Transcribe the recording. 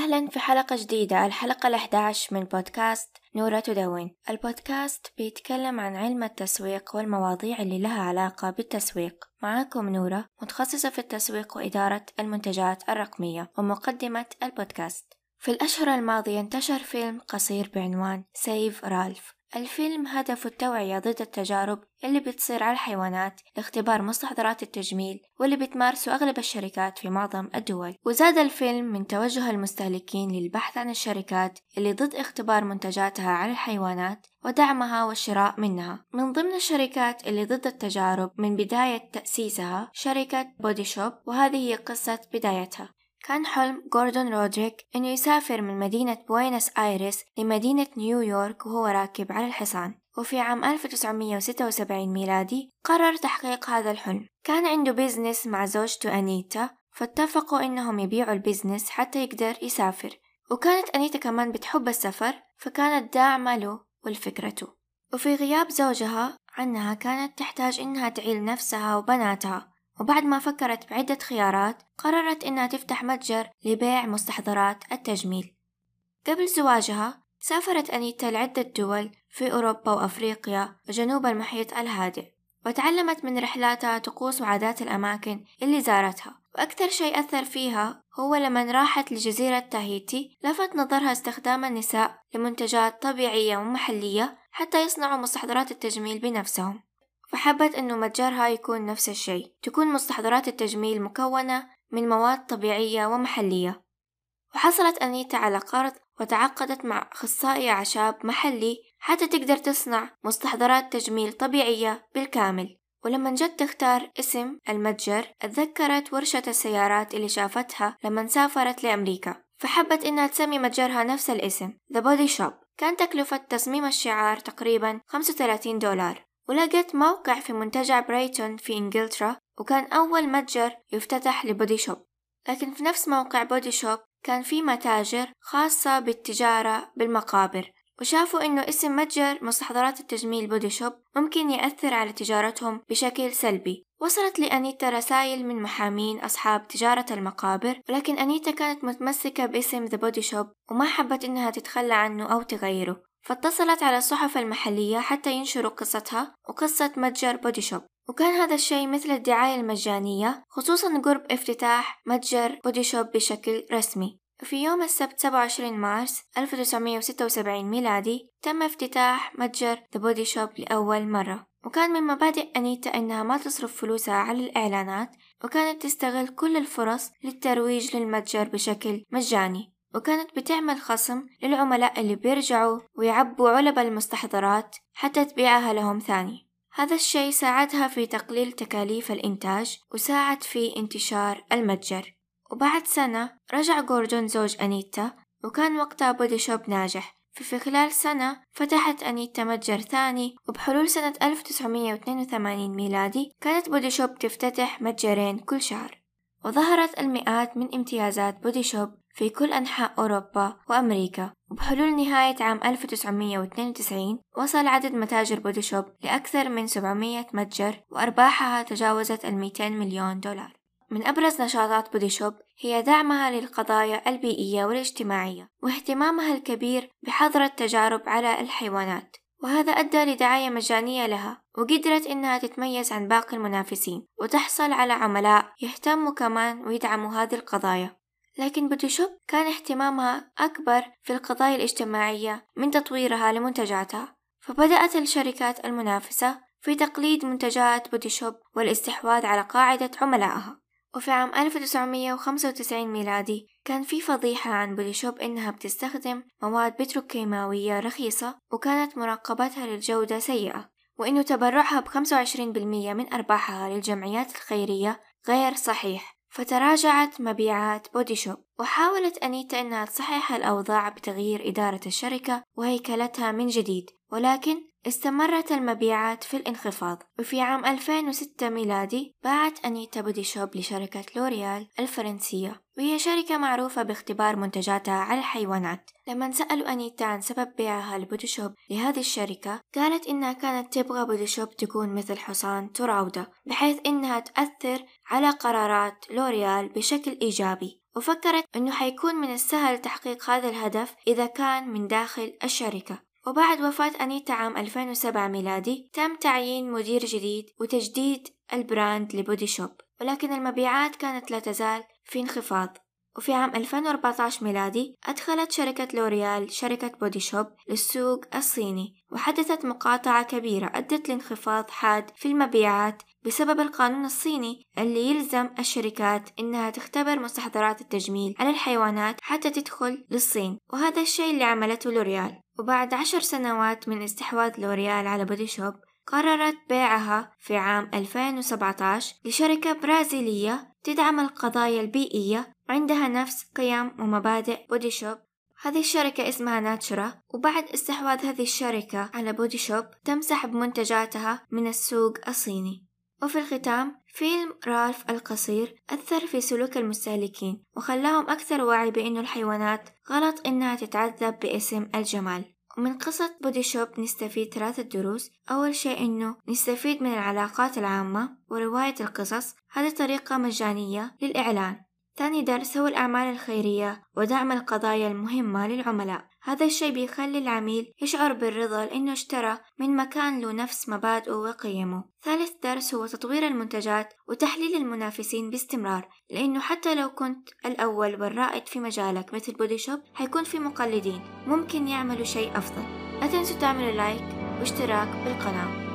أهلا في حلقة جديدة الحلقة الأحداش من بودكاست نورة تدون البودكاست بيتكلم عن علم التسويق والمواضيع اللي لها علاقة بالتسويق. معاكم نورة متخصصة في التسويق وإدارة المنتجات الرقمية ومقدمة البودكاست. في الأشهر الماضية انتشر فيلم قصير بعنوان سيف رالف الفيلم هدفه التوعية ضد التجارب اللي بتصير على الحيوانات لاختبار مستحضرات التجميل واللي بتمارسه أغلب الشركات في معظم الدول. وزاد الفيلم من توجه المستهلكين للبحث عن الشركات اللي ضد اختبار منتجاتها على الحيوانات ودعمها والشراء منها. من ضمن الشركات اللي ضد التجارب من بداية تأسيسها شركة Body Shop وهذه هي قصة بدايتها. كان حلم جوردون رودريك إنه يسافر من مدينة بوينس آيرس لمدينة نيويورك وهو راكب على الحصان. وفي عام 1976 ميلادي قرر تحقيق هذا الحلم. كان عنده business مع زوجته أنيتا فاتفقوا إنهم يبيعوا ال business حتى يقدر يسافر. وكانت أنيتا كمان بتحب السفر فكانت داعمة له ولفكرته وفي غياب زوجها عنها كانت تحتاج إنها تعيل نفسها وبناتها. وبعد ما فكرت بعدة خيارات قررت إنها تفتح متجر لبيع مستحضرات التجميل. قبل زواجها سافرت أنيتا لعدة دول في أوروبا وأفريقيا وجنوب المحيط الهادئ وتعلمت من رحلاتها طقوس وعادات الأماكن اللي زارتها. وأكثر شيء أثر فيها هو لما راحت لجزيرة تاهيتي لفت نظرها استخدام النساء لمنتجات طبيعية ومحلية حتى يصنعوا مستحضرات التجميل بنفسهم. فحبت إنه متجرها يكون نفس الشيء تكون مستحضرات التجميل مكونة من مواد طبيعية ومحلية. وحصلت أنيتا على قرض وتعاقدت مع أخصائي أعشاب محلي حتى تقدر تصنع مستحضرات تجميل طبيعية بالكامل. ولما جت تختار اسم المتجر اتذكرت ورشة السيارات اللي شافتها لما سافرت لأمريكا. فحبت إنها تسمي متجرها نفس الاسم The Body Shop. كان تكلفة تصميم الشعار تقريبا 35 دولار. ولقت موقع في منتجع بريتون في إنجلترا وكان أول متجر يفتتح لبودي شوب. لكن في نفس موقع Body Shop كان في متاجر خاصة بالتجارة بالمقابر وشافوا إنه اسم متجر مستحضرات التجميل Body Shop ممكن يأثر على تجارتهم بشكل سلبي. وصلت لأنيتا رسائل من محامين أصحاب تجارة المقابر ولكن أنيتا كانت متمسكة باسم The Body Shop وما حبت إنها تتخلى عنه أو تغيره. فاتصلت على الصحف المحلية حتى ينشروا قصتها وقصة متجر Body Shop. وكان هذا الشيء مثل الدعاية المجانية خصوصا قرب افتتاح متجر Body Shop بشكل رسمي. في يوم السبت 27 مارس 1976 ميلادي تم افتتاح متجر The Body Shop لأول مرة. وكان من مبادئ أنيتا إنها ما تصرف فلوسها على الإعلانات وكانت تستغل كل الفرص للترويج للمتجر بشكل مجاني. وكانت بتعمل خصم للعملاء اللي بيرجعوا ويعبوا علب المستحضرات حتى تبيعها لهم ثاني. هذا الشيء ساعدها في تقليل تكاليف الإنتاج وساعد في انتشار المتجر. وبعد سنة رجع جوردون زوج أنيتا وكان وقتها بودي شوب ناجح. ففي خلال سنة فتحت أنيتا متجر ثاني وبحلول سنة 1982 ميلادي كانت بودي شوب تفتتح متجرين كل شهر. وظهرت المئات من امتيازات بودي شوب في كل أنحاء أوروبا وأمريكا. وبحلول نهاية عام 1992 وصل عدد متاجر بودي شوب لأكثر من 700 متجر وأرباحها تجاوزت ال 200 مليون دولار. من أبرز نشاطات Body Shop هي دعمها للقضايا البيئية والاجتماعية واهتمامها الكبير بحظر التجارب على الحيوانات. وهذا أدى لدعاية مجانية لها وقدرت إنها تتميز عن باقي المنافسين وتحصل على عملاء يهتموا كمان ويدعموا هذه القضايا. لكن Body Shop كان اهتمامها أكبر في القضايا الاجتماعية من تطويرها لمنتجاتها. فبدأت الشركات المنافسة في تقليد منتجات Body Shop والاستحواذ على قاعدة عملائها. وفي عام 1995 ميلادي كان في فضيحة عن Body Shop إنها بتستخدم مواد بتروكيماوية رخيصة وكانت مراقبتها للجودة سيئة وإنه تبرعها بعشرين بالمية من أرباحها للجمعيات الخيرية غير صحيح. فتراجعت مبيعات Body Shop وحاولت أنيتا أنها تصحح الأوضاع بتغيير إدارة الشركة وهيكلتها من جديد ولكن استمرت المبيعات في الانخفاض وفي عام 2006 ميلادي باعت أنيتا Body Shop لشركة L'Oréal الفرنسية وهي شركة معروفة باختبار منتجاتها على الحيوانات. لما سألوا أنيتا عن سبب بيعها ل Body Shop لهذه الشركة قالت إنها كانت تبغى Body Shop تكون مثل حصان طروادة بحيث إنها تأثر على قرارات L'Oréal بشكل إيجابي. وفكرت أنه حيكون من السهل تحقيق هذا الهدف إذا كان من داخل الشركة. وبعد وفاة أنيتا عام 2007 ميلادي تم تعيين مدير جديد وتجديد ال brand ل Body Shop ولكن المبيعات كانت لا تزال في انخفاض. وفي عام 2014 ميلادي أدخلت شركة L'Oréal شركة Body Shop للسوق الصيني وحدثت مقاطعة كبيرة أدت لانخفاض حاد في المبيعات بسبب القانون الصيني اللي يلزم الشركات إنها تختبر مستحضرات التجميل على الحيوانات حتى تدخل للصين وهذا الشيء اللي عملته لوريال. وبعد عشر سنوات من استحواذ لوريال على بودي شوب قررت بيعها في عام 2017 لشركة برازيلية تدعم القضايا البيئية عندها نفس قيم ومبادئ بودي شوب هذه الشركة اسمها ناتشورا وبعد استحواذ هذه الشركة على بودي شوب تم سحب منتجاتها من السوق الصيني. وفي الختام فيلم رالف القصير أثر في سلوك المستهلكين وخلاهم أكثر وعي بأن الحيوانات غلط إنها تتعذب باسم الجمال. ومن قصة بودي شوب نستفيد ثلاثة دروس. أول شيء إنه نستفيد من العلاقات العامة ورواية القصص. هذه طريقة مجانية للإعلان. ثاني درس هو الأعمال الخيرية ودعم القضايا المهمة للعملاء. هذا الشيء بيخلي العميل يشعر بالرضا لأنه اشترى من مكان له نفس مبادئه وقيمه. ثالث درس هو تطوير المنتجات وتحليل المنافسين باستمرار لأنه حتى لو كنت الأول والرائد في مجالك مثل بودي شوب حيكون في مقلدين. ممكن يعملوا شيء أفضل. لا تنسوا تعملوا لايك واشتراك بالقناة.